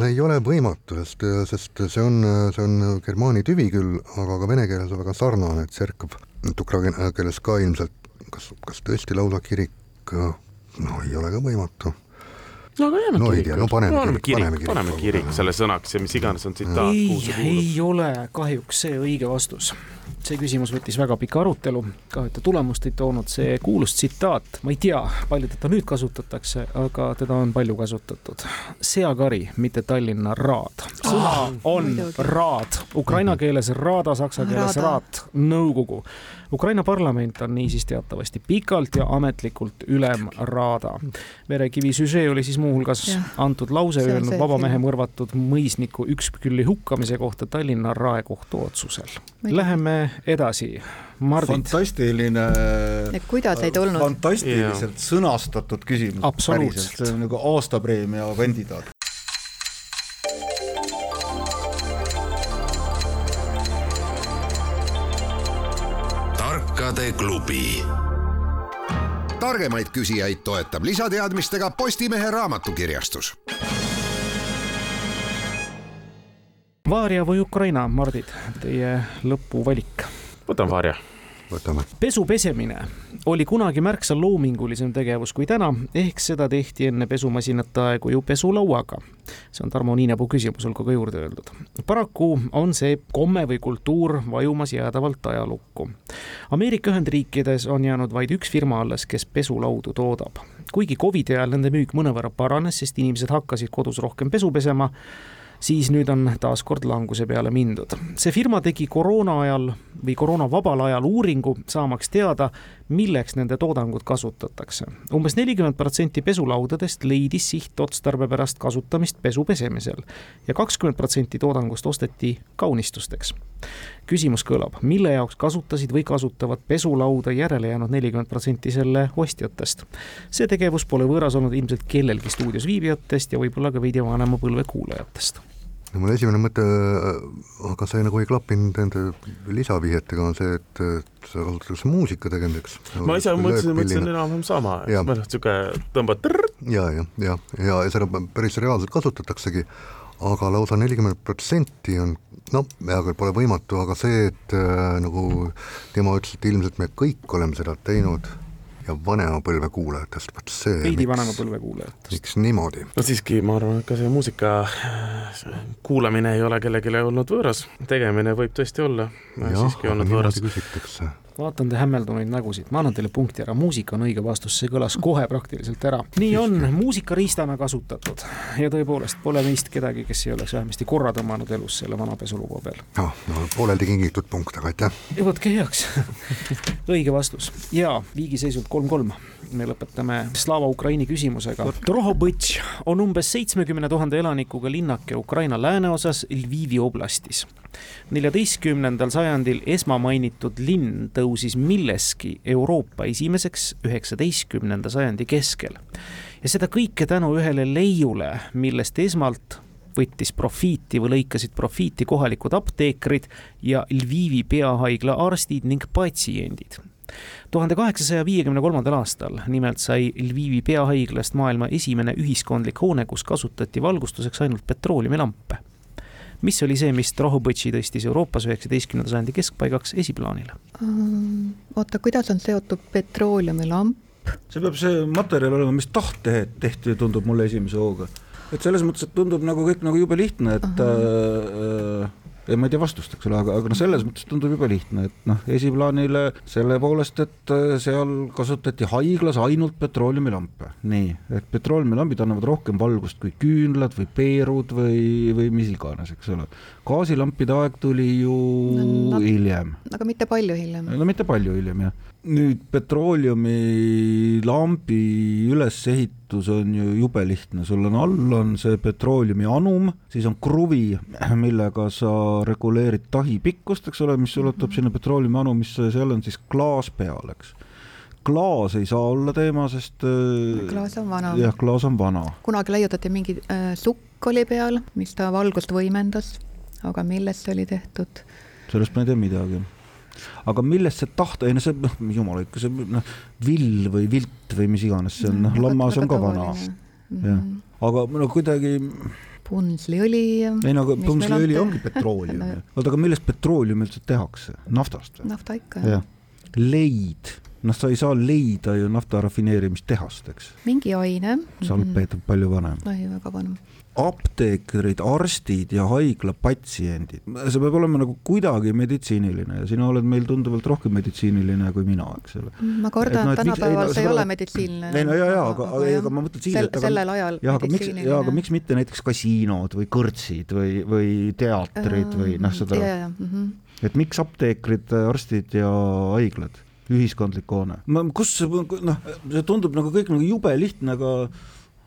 ei ole võimatu, sest, sest see on, see on germaani tüvi küll, aga ka vene keeles on väga sarnane, et serkab, et ukraina keeles ka ilmselt, kas, kas tõesti lausa kirik, no ei ole ka võimatu no aga jääme no, kiriku no, paneme, paneme kirik, paneme kirik, paneme kirik selle sõnaks ja mis iganes on tsitaat. ei, ei ole kahjuks see õige vastus. See küsimus võttis väga pika arutelu, kahjuta tulemust ei toonud, see kuulus tsitaat, ma ei tea, palju teda nüüd kasutatakse, aga teda on palju kasutatud. seakari, mitte Tallinna raad. sõna on raad, ukraina keeles rada, saksa keeles raad, nõukogu. Ukraina parlament on niisiis teatavasti pikalt ja ametlikult ülemraada. verekivi süžee oli siis muuhulgas ja. antud lause see öelnud vaba mehe mõrvatud mõisniku ükskülli hukkamise kohta Tallinna raekohtu otsusel. Läheme edasi. Mardit. fantastiline. kuidas ei tulnud? fantastiliselt yeah. sõnastatud küsimus. absoluutselt. see on nagu aastapreemia kandidaat. Tarkade klubi targemaid küsijaid toetab lisateadmistega Postimehe raamatukirjastus. Vaaria või Ukraina, Mardid, teie lõpuvalik? võtan Vaaria võtame. pesu pesemine oli kunagi märksa loomingulisem tegevus kui täna, ehk seda tehti enne pesumasinate aegu ju pesulauaga. see on Tarmo Niinepuu küsimus, olgu ka juurde öeldud. paraku on see komme või kultuur vajumas jäädavalt ajalukku. Ameerika Ühendriikides on jäänud vaid üks firma alles, kes pesulaudu toodab. kuigi Covidi ajal nende müük mõnevõrra paranes, sest inimesed hakkasid kodus rohkem pesu pesema siis nüüd on taas kord languse peale mindud. see firma tegi koroona ajal või koroona vabal ajal uuringu, saamaks teada, milleks nende toodangut kasutatakse umbes. umbes nelikümmend protsenti pesulaudadest leidis sihtotstarbe pärast kasutamist pesu pesemisel ja kakskümmend protsenti toodangust osteti kaunistusteks. küsimus kõlab, mille jaoks kasutasid või kasutavad pesulauda järele jäänud nelikümmend protsenti selle ostjatest? see tegevus pole võõras olnud ilmselt kellelgi stuudios viibijatest ja võib-olla ka veidi vanema põlve kuulajatest no mul esimene mõte, aga see nagu ei klappinud nende lisavihjetega, on see, et, et seda kasutatakse muusika tegemiseks. ma ise mõtlesin, mõtlesin enam-vähem sama, et noh, niisugune tõmbad ja, ja, ja, ja, ja seda päris reaalselt kasutataksegi, aga lausa nelikümmend protsenti on noh, hea küll, pole võimatu, aga see, et äh, nagu tema ütles, et ilmselt me kõik oleme seda teinud ja vanema põlve kuulajatest, vot see veidi vanema põlve kuulajatest. miks niimoodi? no siiski, ma arvan, et ka see muusika kuulamine ei ole kellelegi olnud võõras, tegemine võib tõesti olla siiski olnud võõras vaatan te hämmeldunud nägusid, ma annan teile punkti ära, muusika on õige vastus, see kõlas kohe praktiliselt ära. nii on, muusikariistana kasutatud. Ja tõepoolest pole meist kedagi, kes ei oleks vähemasti korra tõmmanud elus selle vana pesuluu peal. noh, no pooleldi kingitud punkt, aga aitäh. võtke heaks. [laughs] Õige vastus. Ja viigiseisult kolm-kolm me lõpetame Slava Ukraini küsimusega. Drohobõtš on umbes seitsmekümne tuhande elanikuga linnake Ukraina lääneosas Lvivi oblastis. neljateistkümnendal sajandil esmamainitud linn tõusis milleski Euroopa esimeseks üheksateistkümnenda sajandi keskel. ja seda kõike tänu ühele leiule, millest esmalt võttis profiiti või lõikasid profiiti kohalikud apteekrid ja Lvivi peahaigla arstid ning patsiendid tuhande kaheksasaja viiekümne kolmandal aastal nimelt sai Lvivi peahaiglast maailma esimene ühiskondlik hoone, kus kasutati valgustuseks ainult petrooleumilampe. mis oli see, mis Drohobõtši tõstis Euroopas üheksateistkümnenda sajandi keskpaigaks esiplaanile? oota, kuidas on seotud petrooleumilamp? see peab see materjal olema, mis tahte tehti, tundub mulle esimese hooga. et selles mõttes, et tundub nagu kõik nagu jube lihtne, et äh, ja ma ei tea vastust, eks ole, aga, aga noh, selles mõttes tundub jube lihtne, et noh, esiplaanile selle poolest, et äh, seal kasutati haiglas ainult petrooleumilampe. nii, et petrooleumilampid annavad rohkem valgust kui küünlad või peerud või, või mis iganes, eks ole. Gaasilampide aeg tuli ju no, hiljem. aga mitte palju hiljem. no mitte palju hiljem, jah nüüd petrooleumilambi ülesehitus on ju jube lihtne, sul on all on see petrooleuми anum, siis on kruvi, [clears throat] millega sa reguleerid tahi pikkust, eks ole, mis ulatub sinna petrooleumi anumisse, seal on siis klaas peal, eks klaas ei saa olla teema, sest äh, klaas on vana. jah, klaas on vana. kunagi leiutati mingi äh, sukk oli peal, mis ta valgust võimendas, aga millest see oli tehtud? sellest ma ei tea midagi aga millest see tahta, ei no see, noh, jumal ikka, see noh, vill või vilt või mis iganes, see on, noh, lammas on ka vana. jah, aga no kuidagi punnsliõli. ei no aga punnsliõli ongi petroolium no.. [laughs] oota, aga millest petroolium üldse tehakse, naftast või? nafta ikka, jah. leid, noh, sa ei saa leida ju nafta rafineerimistehast, eks. mingi aine. salpeeter palju vanem. ei, väga vanem apteekrid, arstid ja haiglapatsiendid, see peab olema nagu kuidagi meditsiiniline ja sina oled meil tunduvalt rohkem meditsiiniline kui mina, eks ole. ma kardan, et no, tänapäeval see ei ole meditsiiniline. ei no ja, ja aga, aga, aga ma mõtlen siis, et aga, sellel ajal aga miks, ja aga miks mitte näiteks kasiinod või kõrtsid või, või teatrid või noh, seda, mm -hmm. et miks apteekrid, arstid ja haiglad, ühiskondlik hoone, kus noh, see tundub nagu kõik nagu jube lihtne, aga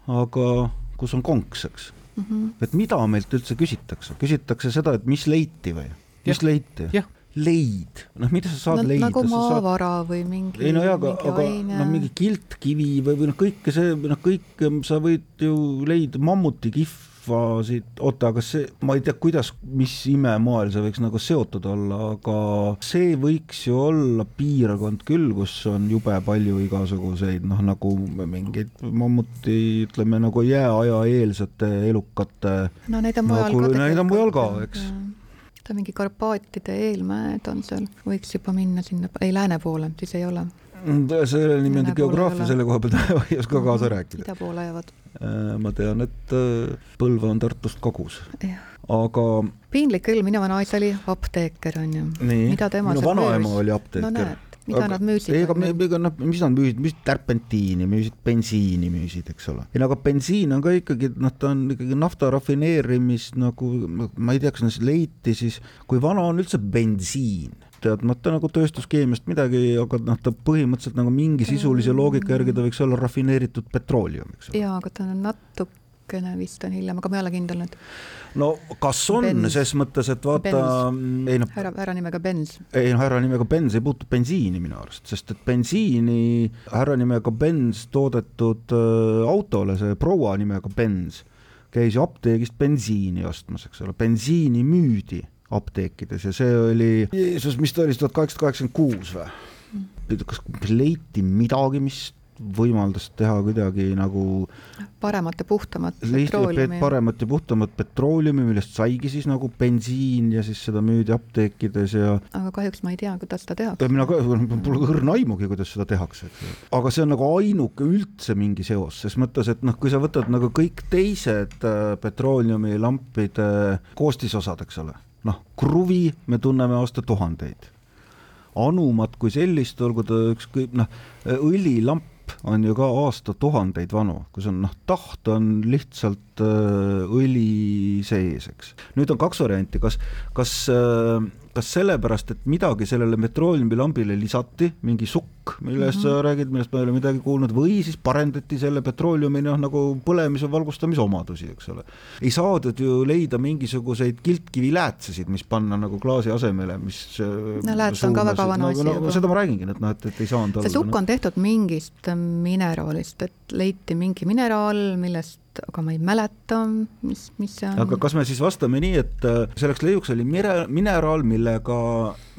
aga kus on konks, eks mm. -hmm. et mida meilt üldse küsitakse, küsitakse seda, et mis leiti või, mis ja. leiti? leid, noh, mida sa saad no, leida? nagu maavara saad... või mingi. ei no jaa, aga, aga noh, mingi kiltkivi või, või noh, kõike see, noh, kõik sa võid ju leida mammuti kihv rahvasid, oota, aga see, ma ei tea, kuidas, mis imemoel see võiks nagu seotud olla, aga see võiks ju olla piirkond küll, kus on jube palju igasuguseid noh, nagu mingeid mammuti, ütleme nagu jääaja eelsete elukate no neid on mujal nagu, ka neid on mujal ka, eks ta mingi Karpaatide eelmäed on seal, võiks juba minna sinna, ei lääne poole, siis ei ole selle niimoodi geograafia selle koha pealt [laughs] ei oska kaasa rääkida. ida poole jäävad. Äh, ma tean, et äh, Põlva on Tartust kagus. aga piinlik küll, minu vanaisa oli apteeker, on ju. mida tema minu vanaema oli apteeker no,. mida aga, nad müüsid? ei, aga, ega noh, mis nad müüsid, müüsid tärpentiini, müüsid bensiini, müüsid, eks ole. ei no aga bensiin on ka ikkagi, noh, ta on ikkagi nafta rafineerimist nagu, ma ei tea, kas leiti siis, kui vana on üldse bensiin teadmata nagu tööstuskeemiast midagi, aga noh, ta põhimõtteliselt nagu mingi sisulise loogika järgi ta võiks olla rafineeritud petrooleum, eks ole. jaa, aga ta on natukene vist on hiljem, aga ma ei ole kindel nüüd. no kas on, ses mõttes, et vaata, ei noh. härra, härra nimega Benz. ei noh, härra nimega Benz ei puutu bensiini minu arust, sest et bensiini härra nimega Benz toodetud äh, autole, see proua nimega Benz, käis ju apteegist bensiini ostmas, eks ole, bensiini müüdi apteekides ja see oli, Jeesus, mis ta oli, tuhat kaheksasada kaheksakümmend kuus või? kas leiti midagi, mis võimaldas teha kuidagi nagu paremat ja puhtamat petrooleumi. paremat ja puhtamat petrooleumi, millest saigi siis nagu bensiin ja siis seda müüdi apteekides ja aga kahjuks ma ei tea, kuidas seda tehakse. mina ka, pole õrna aimugi, kuidas seda tehakse, eks ju. aga see on nagu ainuke üldse mingi seos, ses mõttes, et noh, kui sa võtad nagu kõik teised äh, petrooleumilampide koostisosad, eks ole noh, kruvi me tunneme aastatuhandeid. anumat kui sellist, olgu ta ükskõik, noh, õlilamp on ju ka aastatuhandeid vanu, kus on noh, taht on lihtsalt äh, õli sees, eks. nüüd on kaks varianti, kas, kas äh, kas sellepärast, et midagi sellele petrooleumilampile lisati, mingi sukk, millest mm -hmm. sa mhm. räägid, millest ma ei ole midagi kuulnud, või siis parendati selle petrooleumi noh, nagu põlemise valgustamise omadusi, eks ole. ei saadud ju leida mingisuguseid kiltkiviläätsesid, mis panna nagu klaasi asemele, mis no lääts on ka väga vana asi no, no, seda ma räägingi, et noh, et, et ei saanud see sukk on no. tehtud mingist mineraalist, et leiti mingi mineraal, millest aga ma ei mäleta, mis, mis see on. aga kas me siis vastame nii, et äh, selleks leiuks oli mire-, mineraal, millega,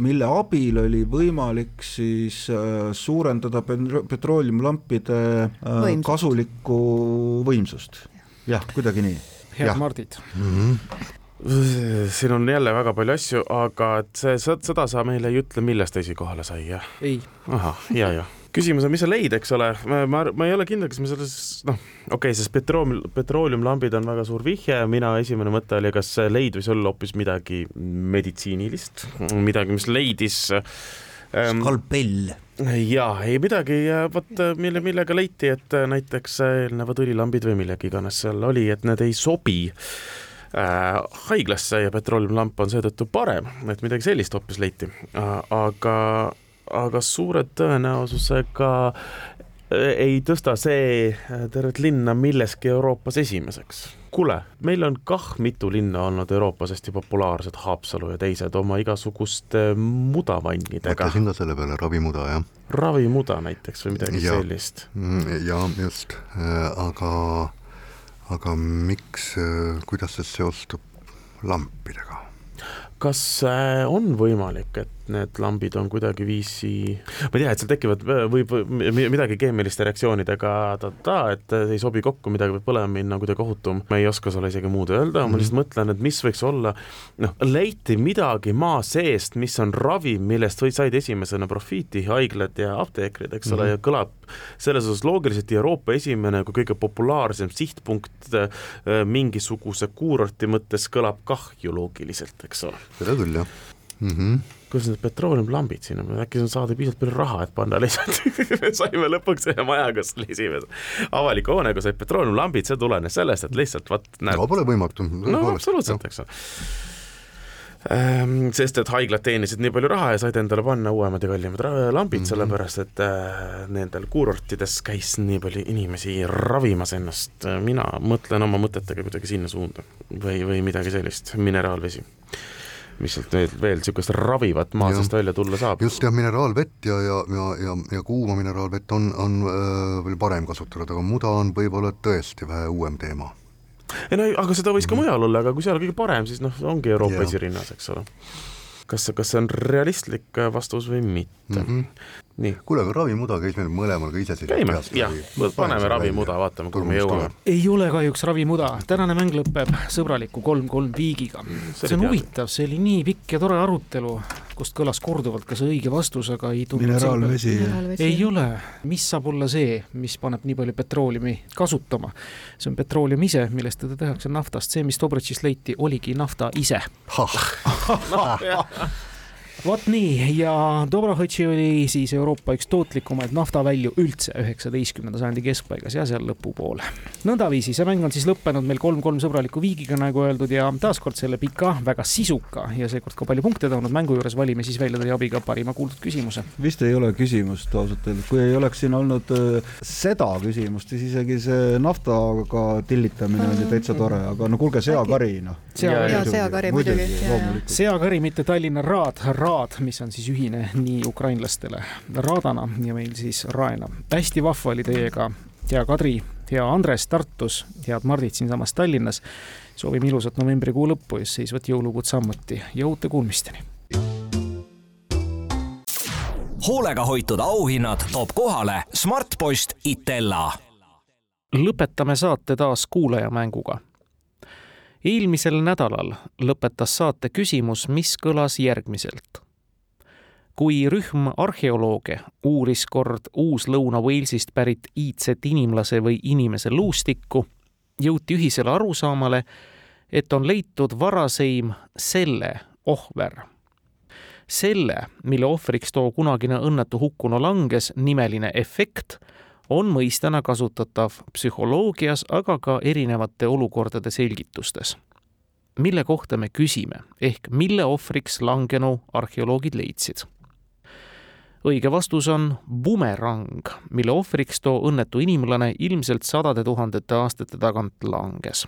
mille abil oli võimalik siis äh, suurendada petrooleumilampide äh, kasulikku võimsust? jah, kuidagi nii. head Mardid mm. -hmm siin on jälle väga palju asju, aga et see, seda sa meile ei ütle, millest esikohale sai, jah? ei. ahah, ja, ja küsimus on, mis sa leid, eks ole, ma, ma, ei ole kindel, kas me selles, noh, okei okay,, sest petrool, petrooleumilampid on väga suur vihje, mina esimene mõte oli, kas leid võis olla hoopis midagi meditsiinilist, midagi, mis leidis ähm, skalpell. jaa, ei midagi, vot mille, millega leiti, et näiteks eelnevad õlilambid või millegi iganes seal oli, et need ei sobi äh, haiglasse ja petrooleumilamp on seetõttu parem, et midagi sellist hoopis leiti, aga aga suure tõenäosusega äh, ei tõsta see äh, tervet linna milleski Euroopas esimeseks. kuule, meil on kah mitu linna olnud Euroopas hästi populaarsed, Haapsalu ja teised oma igasuguste mudavannidega. mõtlesin ka selle peale, ravimuda, jah. ravimuda näiteks või midagi ja, sellist. Mm, ja just, aga, aga miks, kuidas see seostub lampidega? kas on võimalik, et need lambid on kuidagiviisi, ma ei tea, et seal tekivad, võib midagi keemiliste reaktsioonidega ta-ta, et ei sobi kokku, midagi võib põlema minna kuidagi ohutum, ma ei oska sulle isegi muud öelda mm, -hmm. ma lihtsalt mõtlen, et mis võiks olla, noh, leiti midagi maa seest, mis on ravim, millest või said esimesena profiiti haiglad ja apteekrid, eks mm -hmm. ole, ja kõlab selles osas loogiliselt Euroopa esimene kui kõige populaarsem sihtpunkt äh, mingisuguse kuurorti mõttes kõlab kah ju loogiliselt, eks ole. seda küll, jah mm. -hmm kuidas need petrooleumiplambid siin on, äkki on saada piisavalt palju raha, et panna lihtsalt [laughs] me saime lõpuks ühe maja, kus oli esimese avaliku hoone, kus olid petrooleumiplambid, see tulenes sellest, et lihtsalt vot näed. no pole võimatu. no absoluutselt, eks ole ehm, sest et haiglad teenisid nii palju raha ja said endale panna uuemad ja kallimad lambid mm, -hmm. sellepärast et äh, nendel kuurortides käis nii palju inimesi ravimas ennast, mina mõtlen oma mõtetega kuidagi sinna suunda või, või midagi sellist, mineraalvesi mis sealt veel, veel niisugust ravivat maa seest välja tulla saab. just, jah, mineraalvett ja, ja, ja, ja, ja kuuma mineraalvett on, on äh, veel parem kasutada, aga muda on võib-olla tõesti vähe uuem teema. ei no aga seda võis ka mm. mujal olla, aga kui seal kõige parem, siis noh, ongi Euroopa esirinnas, eks ole kas kas see on realistlik vastus või mitte mm. -hmm kuule, aga ravimuda käis meil mõlemal ka iseseisvalt käime, jah, paneme ravimuda, vaatame, kuhu me jõuame. ei ole kahjuks ravimuda, tänane mäng lõpeb sõbraliku kolm-kolm viigiga. see on huvitav, see oli nii pikk ja tore arutelu, kust kõlas korduvalt ka see õige vastus, aga ei tulnud mineraalvesi. ei ole, mis saab olla see, mis paneb nii palju petrooleumi kasutama? see on petrooleum ise, millest teda tehakse naftast, see, mis Dobrotšis leiti, oligi nafta ise. [laughs] vot nii ja Dobrotši oli siis Euroopa üks tootlikumaid naftavälju üldse üheksateistkümnenda sajandi keskpaigas ja seal lõpupoole. nõndaviisi, see mäng on siis lõppenud meil kolm-kolm sõbraliku viigiga, nagu öeldud, ja taaskord selle pika, väga sisuka ja seekord ka palju punkte toonud mängu juures valime siis välja teie abiga parima kuuldud küsimuse. vist ei ole küsimust ausalt öeldes, kui ei oleks siin olnud äh, seda küsimust, siis isegi see naftaga tillitamine on ju täitsa tore, aga no kuulge, seakari noh. seakari muidugi. seakari, mitte Tallinna Raad, Raad raad, mis on siis ühine nii ukrainlastele raadana ja meil siis raena. hästi vahva oli teiega, hea Kadri, hea Andres Tartus, head Mardid siinsamas Tallinnas. soovime ilusat novembrikuu lõppu, eesseisvat jõulukuud samuti ja uute kuulmisteni. hoolega hoitud auhinnad toob kohale Smartpost Itella. lõpetame saate taas kuulajamänguga eelmisel nädalal lõpetas saate küsimus, mis kõlas järgmiselt. kui rühm arheolooge uuris kord Uus-Lõuna-Walesist pärit iidset inimlase või inimese luustikku, jõuti ühisele arusaamale, et on leitud varaseim selle ohver. selle, mille ohvriks too kunagine õnnetu hukkunu langes, nimeline efekt on mõistena kasutatav psühholoogias, aga ka erinevate olukordade selgitustes. mille kohta me küsime, ehk mille ohvriks langenu arheoloogid leidsid? õige vastus on bumerang, mille ohvriks too õnnetu inimlane ilmselt sadade tuhandete aastate tagant langes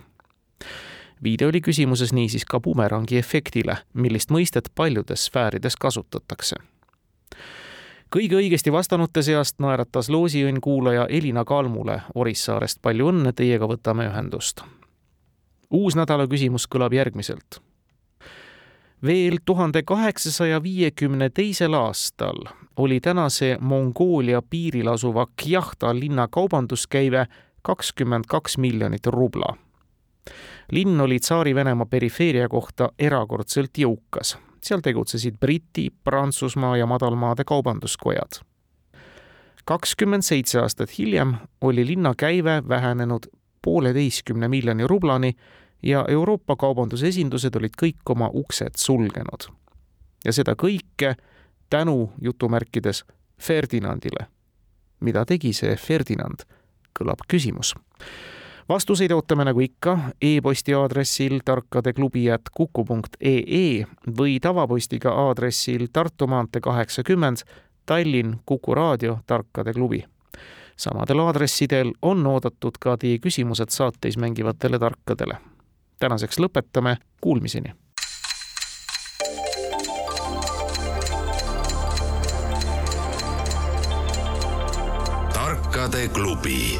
viide oli küsimuses niisiis ka bumerangi efektile, millist mõistet paljudes sfäärides kasutatakse kõige õigesti vastanute seast naeratas loosiõnn kuulaja Elina Kalmule Orissaarest. palju õnne, teiega võtame ühendust. uus nädala küsimus kõlab järgmiselt. veel tuhande kaheksasaja viiekümne teisel aastal oli tänase Mongoolia piiril asuva Kjahta linna kaubanduskäive kakskümmend kaks miljonit rubla. linn oli Tsaari-Venemaa perifeeria kohta erakordselt jõukas seal tegutsesid Briti, Prantsusmaa ja madalmaade kaubanduskojad. kakskümmend seitse aastat hiljem oli linna käive vähenenud pooleteistkümne miljoni rublani ja Euroopa kaubandusesindused olid kõik oma uksed sulgenud. ja seda kõike tänu jutumärkides Ferdinandile. mida tegi see Ferdinand, kõlab küsimus vastuseid ootame nagu ikka e-posti aadressil tarkadeklubi.kuku.ee või tavapostiga aadressil Tartu maantee kaheksakümmend, Tallinn, Kuku raadio, Tarkade klubi. samadel aadressidel on oodatud ka teie küsimused saateis mängivatele tarkadele. tänaseks lõpetame, kuulmiseni tarkade klubi